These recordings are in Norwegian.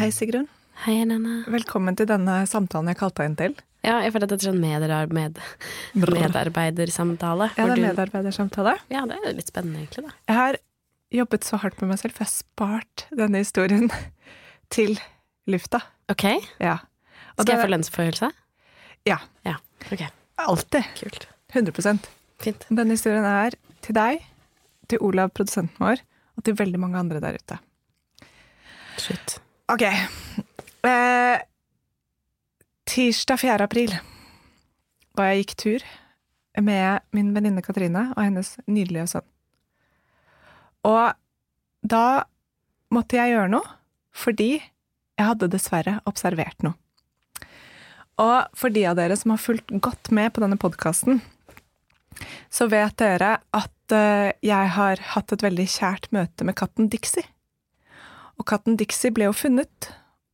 Hei, Sigrun. Hei, Helene. Velkommen til denne samtalen jeg kalte deg inn til. Ja, jeg føler at dette er sånn medar med, medarbeidersamtale. Ja, det er en medarbeidersamtale. Ja, det er litt spennende, egentlig, da. Jeg har jobbet så hardt med meg selv, for jeg har spart denne historien til lufta. Ok, Ja. Skal jeg få lønnsforhøyelse? Ja. Ja, ok. Alltid. Kult. 100% Fint. Denne historien er til deg, til Olav, produsenten vår, og til veldig mange andre der ute. Slutt. Ok. Eh, tirsdag 4. april var jeg gikk tur med min venninne Katrine og hennes nydelige sønn. Og da måtte jeg gjøre noe, fordi jeg hadde dessverre observert noe. Og for de av dere som har fulgt godt med på denne podkasten, så vet dere at eh, jeg har hatt et veldig kjært møte med katten Dixie. Og katten Dixie ble jo funnet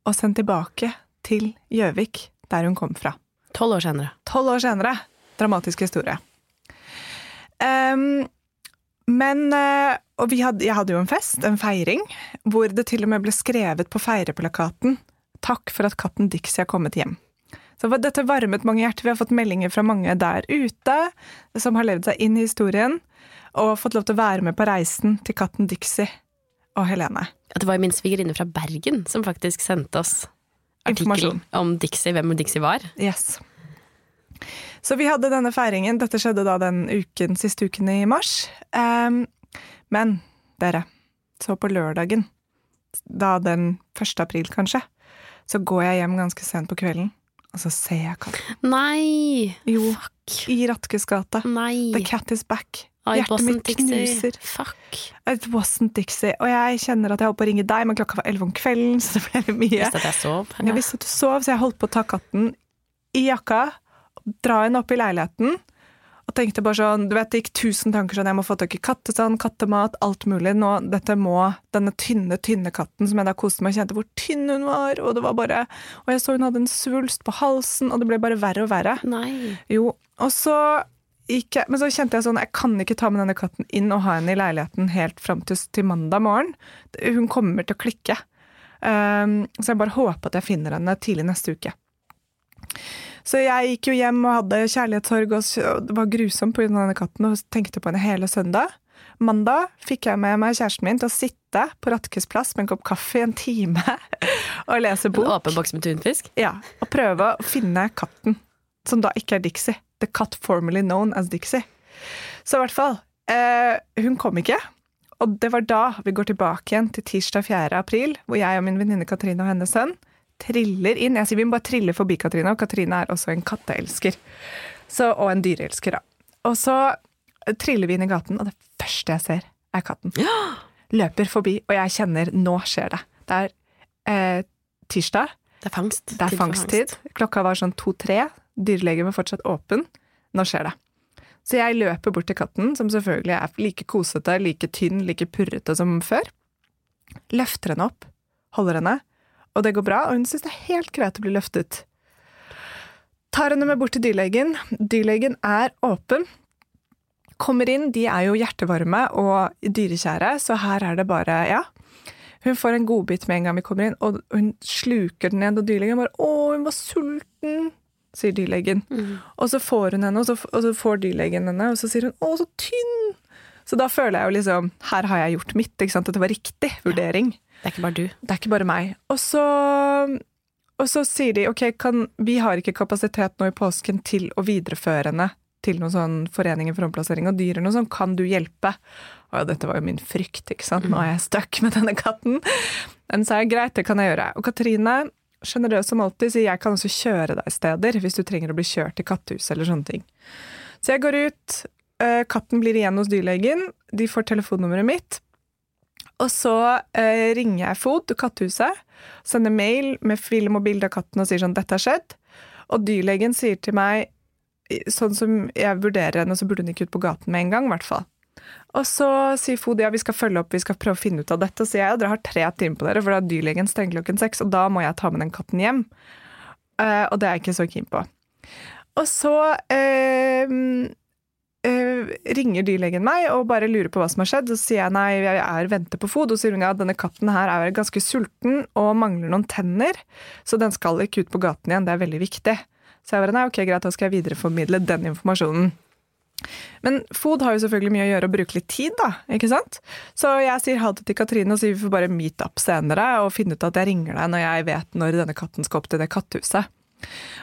og sendt tilbake til Gjøvik, der hun kom fra. Tolv år senere. Tolv år senere. Dramatisk historie. Um, men eh, Og vi hadde, jeg hadde jo en fest, en feiring, hvor det til og med ble skrevet på feireplakaten 'Takk for at katten Dixie har kommet hjem'. Så dette varmet mange hjerter. Vi har fått meldinger fra mange der ute som har levd seg inn i historien, og fått lov til å være med på reisen til katten Dixie og Helene. Det var min svigerinne fra Bergen som faktisk sendte oss artikkelen om Dixie, hvem Dixie var. Yes. Så vi hadde denne feiringen. Dette skjedde da den uken, siste uken i mars. Um, men dere, så på lørdagen, da den 1. april kanskje, så går jeg hjem ganske sent på kvelden, og så ser jeg katten. Nei! Jo, Fuck. i Ratkes gate. Nei. The cat is back. Hjertet mitt Dixie. knuser. Fuck. It wasn't Dixie. Og jeg kjenner at jeg holdt på å ringe deg, men klokka var elleve om kvelden, så det ble litt mye. Visste at jeg sov. Jeg visste at du sov, så jeg holdt på å ta katten i jakka, dra henne opp i leiligheten, og tenkte bare sånn, du vet, det gikk tusen tanker sånn, jeg må få tak i kattesand, kattemat, alt mulig, nå, dette må, denne tynne, tynne katten som jeg da koste meg, kjente hvor tynn hun var, og det var bare, og jeg så hun hadde en svulst på halsen, og det ble bare verre og verre. Nei. Jo, og så gikk jeg, men så kjente jeg sånn, jeg kan ikke ta med denne katten inn og ha henne i leiligheten helt frem til, til mandag morgen. Hun kommer til å klikke. Um, så jeg bare håper at jeg finner henne tidlig neste uke. Så jeg gikk jo hjem og hadde kjærlighetssorg, og det var grusomt på denne katten, og tenkte på henne hele søndag. Mandag fikk jeg med meg kjæresten min til å sitte på Ratkes plass med en kopp kaffe i en time og lese En bok. åpen boks med tunfisk? Ja, og prøve å finne katten, som da ikke er Dixie. The Cut Formally known as Dixie. Så i hvert fall, eh, hun kom ikke. Og det var da vi går tilbake igjen til tirsdag 4. april, hvor jeg og min venninne Katrine og hennes sønn triller inn. Jeg sier vi må bare trille forbi Katrine, og Katrine er også en katteelsker. Så, og en dyreelsker, da. Og så triller vi inn i gaten, og det første jeg ser, er katten. Løper forbi, og jeg kjenner nå skjer det. Det er eh, tirsdag. Det er fangst. Det er fangsttid. Klokka var sånn to-tre. Dyrlegen var fortsatt åpen. Nå skjer det. Så jeg løper bort til katten, som selvfølgelig er like kosete, like tynn, like purrete som før. Løfter henne opp, holder henne, og det går bra, og hun syns det er helt greit å bli løftet. Tar henne med bort til dyrlegen. Dyrlegen er åpen. Kommer inn, de er jo hjertevarme og dyrekjære, så her er det bare, ja. Hun får en godbit med en gang vi kommer inn, og hun sluker den ned, og dyrlegen bare 'Å, hun var sulten', sier dyrlegen. Mm. Og så får hun henne, og så, og så får dyrlegen henne, og så sier hun 'Å, så tynn'. Så da føler jeg jo liksom Her har jeg gjort mitt, ikke sant? Dette var riktig vurdering. Det er ikke bare du. Det er ikke bare meg. Og så, og så sier de ok, kan, vi har ikke kapasitet nå i påsken til å videreføre henne til noen sånn foreninger for omplassering av dyr eller noe sånt, kan du hjelpe? Og dette var jo min frykt, ikke sant. Nå er jeg stuck med denne katten. Men så er det greit, det kan jeg gjøre. Og Katrine, sjenerøs som alltid, sier jeg kan også kjøre deg steder hvis du trenger å bli kjørt til kattehuset eller sånne ting. Så jeg går ut, eh, katten blir igjen hos dyrlegen, de får telefonnummeret mitt, og så eh, ringer jeg FOD, kattehuset, sender mail med film og bilde av katten og sier sånn 'dette har skjedd'. Og dyrlegen sier til meg sånn som jeg vurderer henne, så burde hun ikke ut på gaten med en gang, i hvert fall. Og så sier FOD ja, vi skal følge opp, vi skal prøve å finne ut av dette. Så sier jeg ja, dere har tre timer på dere, for da er dyrlegen stenger klokken seks, og da må jeg ta med den katten hjem. Uh, og det er jeg ikke så keen på. Og så uh, uh, ringer dyrlegen meg og bare lurer på hva som har skjedd. Så sier jeg nei, jeg er venter på fod. Og sier hun ja, denne katten her er ganske sulten og mangler noen tenner, så den skal ikke ut på gaten igjen. Det er veldig viktig. Så jeg bare nei, ok, greit, da skal jeg videreformidle den informasjonen. Men FOD har jo selvfølgelig mye å gjøre og bruke litt tid, da. ikke sant? Så jeg sier ha det til Katrine og sier vi får bare meet up senere og finne ut at jeg ringer deg når jeg vet når denne katten skal opp til det katthuset.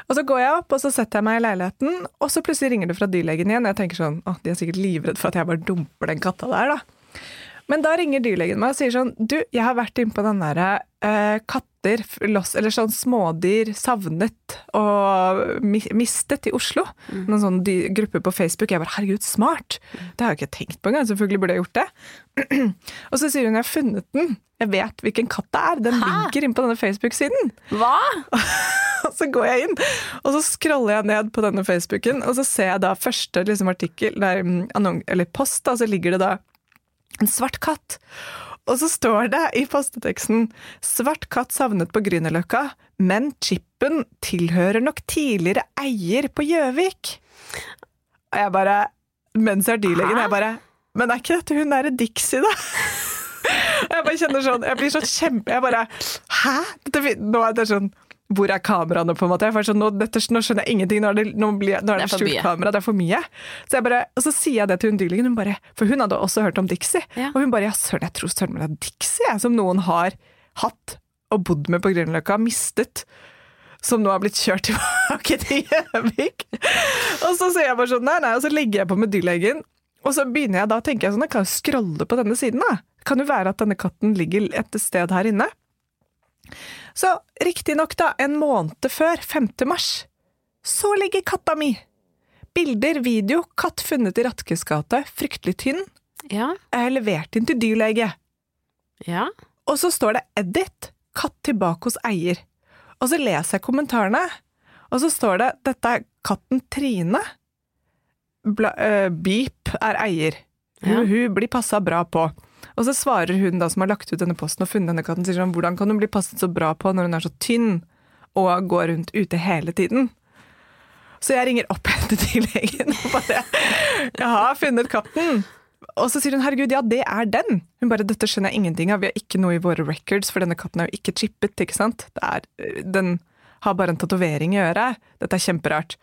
Og så går jeg opp og så setter jeg meg i leiligheten, og så plutselig ringer det fra dyrlegen igjen. Jeg tenker sånn, å, De er sikkert livredd for at jeg bare dumper den katta der, da. Men da ringer dyrlegen meg og sier sånn Du, jeg har vært inne på den derre eh, katter, loss, eller sånn smådyr savnet og mi, mistet i Oslo. Mm. Noen sånn gruppe på Facebook. Jeg bare herregud, smart! Det har jeg ikke tenkt på engang. Selvfølgelig burde jeg gjort det. og så sier hun jeg har funnet den. Jeg vet hvilken katt det er. Den Hæ? ligger inne på denne Facebook-siden. Hva? og så går jeg inn, og så scroller jeg ned på denne Facebooken, og så ser jeg da første liksom, artikkel, der, mm, eller post, da, så ligger det da en svart katt. Og så står det i posteteksten 'Svart katt savnet på Grünerløkka, men chipen tilhører nok tidligere eier på Gjøvik'. Og jeg bare Mens jeg er dyrlegen, jeg bare Men er ikke dette hun derre Dixie, da? jeg bare kjenner sånn Jeg blir så kjempe Jeg bare Hæ? Dette, nå er det sånn hvor er kameraene, på en måte? For sånn, nå, dette, nå, skjønner jeg ingenting, nå er det, nå blir, nå er det, det skjult kamera, det er for mye. Så jeg bare, og så sier jeg det til hun dyrlingen, hun bare, for hun hadde også hørt om Dixie. Ja. Og hun bare ja, søren, jeg tror søren meg det er Dixie, som noen har hatt og bodd med på Grünerløkka, mistet. Som nå har blitt kjørt tilbake til Gjøvik. Og så sier jeg bare sånn, nei, nei, og så legger jeg på med dyrlegen. Og så begynner jeg da, tenker jeg sånn, jeg kan scrolle på denne siden, da. Kan jo være at denne katten ligger et sted her inne. Så riktignok, da, en måned før, 5. mars, så ligger katta mi. Bilder, video, katt funnet i Ratkes gate, fryktelig tynn. Ja. Jeg er levert inn til dyrlege. Ja. Og så står det 'Edit', katt tilbake hos eier. Og så leser jeg kommentarene, og så står det 'Dette er katten Trine'. Bla, uh, beep er eier. Ja. Hun, hun blir passa bra på. Og så svarer hun da som har lagt ut denne posten og funnet denne katten, sier sånn hvordan kan hun bli passet så bra på når hun er så tynn og går rundt ute hele tiden? Så jeg ringer opp til dyrlegen og bare 'Jeg har funnet katten'. Og så sier hun 'herregud, ja, det er den'. Hun bare 'dette skjønner jeg ingenting av, vi har ikke noe i våre records', for denne katten er jo ikke chippet, ikke sant. Er, den har bare en tatovering i øret. Dette er kjemperart.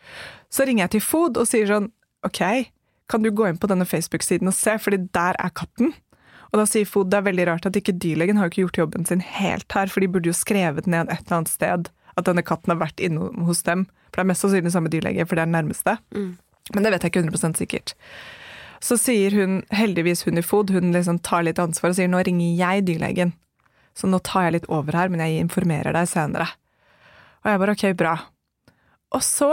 Så ringer jeg til FOD og sier sånn 'ok, kan du gå inn på denne Facebook-siden og se, fordi der er katten'. Og da sier FOD det er veldig rart at ikke dyrlegen har ikke gjort jobben sin helt her, for de burde jo skrevet ned et eller annet sted at denne katten har vært inne hos dem. For det er mest sannsynlig samme dyrlege, for det er den nærmeste. Mm. Men det vet jeg ikke 100% sikkert. Så sier hun, heldigvis hun i FOD, hun liksom tar litt ansvar og sier nå ringer jeg dyrlegen. Så nå tar jeg litt over her, men jeg informerer deg senere. Og jeg bare ok, bra. Og så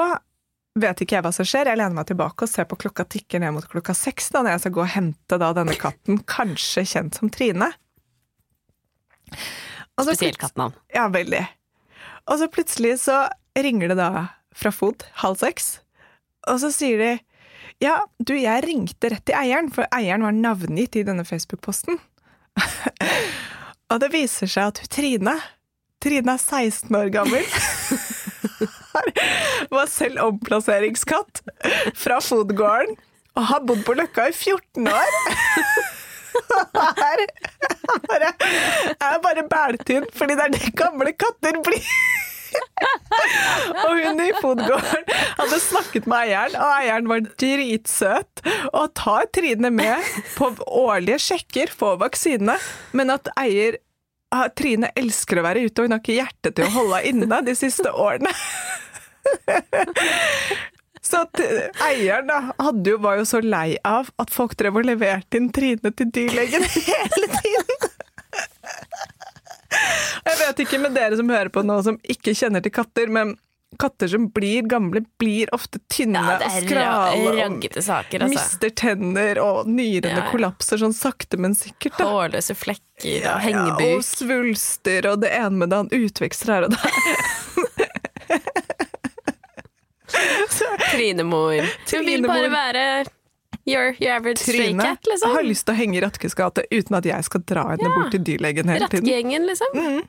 vet ikke jeg hva som skjer. Jeg lener meg tilbake og ser på klokka tikker ned mot klokka seks da, når jeg skal gå og hente da, denne katten, kanskje kjent som Trine. Spesielt kattenavn. Ja, veldig. Og så plutselig så ringer det da fra FOD halv seks, og så sier de ja, du, jeg ringte rett til eieren, for eieren var navngitt i denne Facebook-posten. og det viser seg at Trine Trine er 16 år gammel. var selv omplasseringskatt fra Fodgården og har bodd på Løkka i 14 år. Her bare, er bare bæltynn, fordi det er det gamle katter blir. og hun i Fodgården hadde snakket med eieren, og eieren var dritsøt og tar Trine med på årlige sjekker, for vaksine, men at eier Trine elsker å være ute, og hun har ikke hjerte til å holde henne inne de siste årene. Så eieren da, jo, var jo så lei av at folk drev og leverte inn Trine til dyrlegen hele tiden. Jeg vet ikke med dere som hører på nå som ikke kjenner til katter, men katter som blir gamle, blir ofte tynne ja, og skrale. Saker, altså. Mister tenner, og nyrene ja, kollapser sånn sakte, men sikkert. Da. Hårløse flekker og hengebuk. og svulster og det ene med det andre. Utvekster her og der. Trinemor. Hun vil bare være your, your average Trine cat, liksom. har lyst til å henge i Ratkes gate uten at jeg skal dra henne ja. bort til dyrlegen hele tiden. Ratkegjengen, liksom. Mm.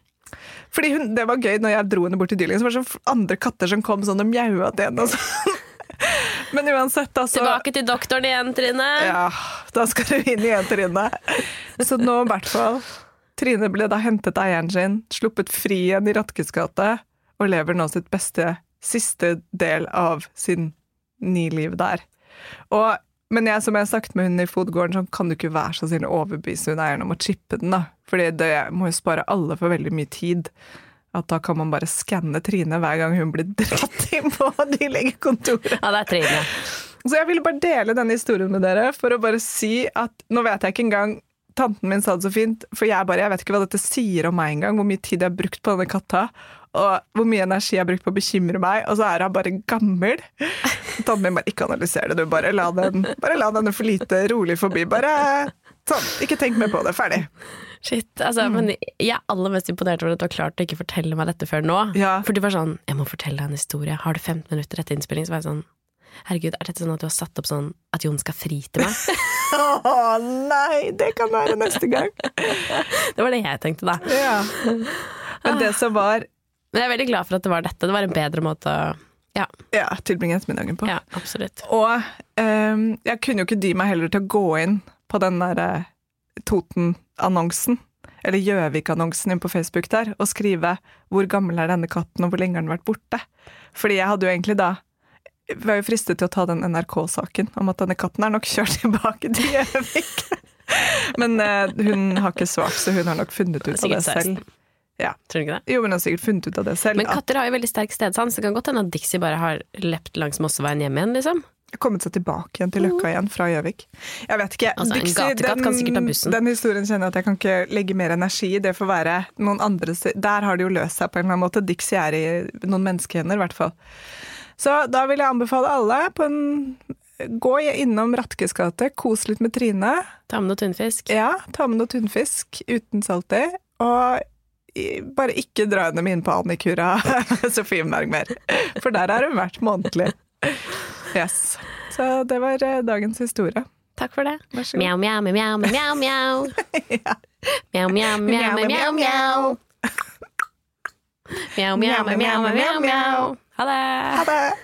Fordi hun, Det var gøy når jeg dro henne bort til dyrlegen, så var det sånn andre katter som kom sånn og mjaua til henne. og sånn. Men uansett, altså Tilbake til doktoren igjen, Trine. Ja, da skal du inn igjen, Trine. Så nå i hvert fall. Trine ble da hentet av eieren sin, sluppet fri igjen i Ratkes gate, og lever nå sitt beste siste del av sin ni-liv der. Og, men jeg, som jeg har sagt med hun i fotgården, så kan du ikke være så snill å overbevise hun eieren om å chippe den, da. Fordi det må jo spare alle for veldig mye tid. At da kan man bare skanne Trine hver gang hun blir dratt inn på de legekontoret. Ja, det er Trine. Så jeg ville bare dele denne historien med dere for å bare si at nå vet jeg ikke engang Tanten min sa det så fint, for jeg bare, jeg vet ikke hva dette sier om meg engang. Hvor mye tid jeg har brukt på denne katta, og hvor mye energi jeg har brukt på å bekymre meg, og så er hun bare gammel. Tanten min bare ikke analyser det, du. Bare la den bare la denne flyte rolig forbi. Bare sånn. Ikke tenk mer på det. Ferdig. Shit, altså, Mm. men Jeg er aller mest imponert over at du har klart å ikke fortelle meg dette før nå. Ja. For du var sånn 'Jeg må fortelle deg en historie'. Har du 15 minutter etter innspilling? Så var jeg sånn Herregud, er dette sånn at du har satt opp sånn at Jon skal fri til meg? Å nei, det kan være neste gang. Det var det jeg tenkte, da. Ja. Men det som var Men jeg er veldig glad for at det var dette. Det var en bedre måte å Ja, Ja, tilbringe ettermiddagen på. ja absolutt. Og um, jeg kunne jo ikke dy meg heller til å gå inn på den derre Toten-annonsen, eller Gjøvik-annonsen inn på Facebook der, og skrive 'Hvor gammel er denne katten, og hvor lenge har den vært borte?' Fordi jeg hadde jo egentlig da var jo fristet til å ta den NRK-saken om at denne katten er nok kjørt tilbake til Gjøvik. Men eh, hun har ikke svart, så hun har nok funnet ut av det selv. Ja. Tror du ikke det? Jo, men hun har sikkert funnet ut av det selv. Men katter har jo veldig sterk stedsans. Det kan godt hende at Dixie bare har lept langs Mosseveien hjem igjen, liksom. kommet seg tilbake igjen til Løkka igjen fra Gjøvik. Jeg vet ikke. Altså, en gatekatt kan sikkert ta bussen. den historien kjenner jeg at jeg kan ikke legge mer energi i. Det får være noen andre Der har det jo løst seg på en eller annen måte. Dixie er i noen menneskehender, i hvert fall. Så da vil jeg anbefale alle på en Gå innom Ratkes gate, kos litt med Trine. Ta med noe tunfisk. Ja, ta med noe tunfisk uten salt i. Og bare ikke dra henne med inn på Annikura Sofienberg mer. For der har hun vært månedlig. Yes. Så det var eh, dagens historie. Takk for det. Vær så god. Mjau, mjau, mjau, mjau, mjau, mjau. Mjau, mjau, mjau, mjau, mjau. Mjau, mjau, mjau, mjau, 阿巴